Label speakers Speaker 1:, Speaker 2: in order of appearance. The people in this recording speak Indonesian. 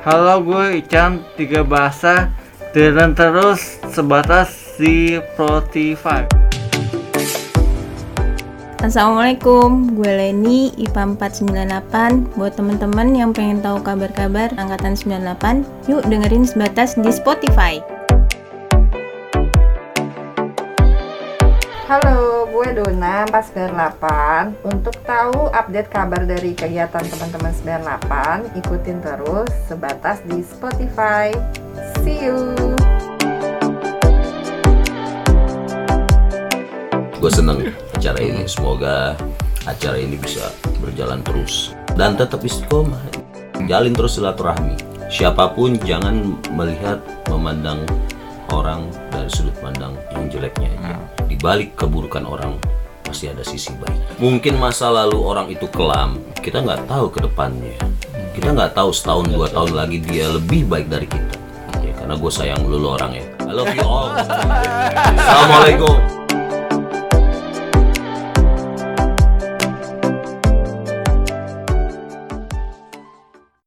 Speaker 1: Halo gue Ican, tiga bahasa dan terus sebatas di Spotify.
Speaker 2: Assalamualaikum, gue Leni, IPA 498 Buat temen-temen yang pengen tahu kabar-kabar Angkatan 98 Yuk dengerin sebatas di Spotify
Speaker 3: Halo, gue Dona, pas 98 Untuk tahu update kabar dari kegiatan teman-teman 98 Ikutin terus sebatas di Spotify. See you!
Speaker 4: gue seneng acara ini. Semoga acara ini bisa berjalan terus dan tetap istiqomah. Jalin terus silaturahmi. Siapa pun jangan melihat memandang orang dari sudut pandang yang jeleknya aja. Di balik keburukan orang pasti ada sisi baik. Mungkin masa lalu orang itu kelam kita nggak tahu ke depannya. Kita nggak tahu setahun dua tahun lagi dia lebih baik dari kita. Ya karena gue sayang lu lu orang ya. I love you all. Assalamualaikum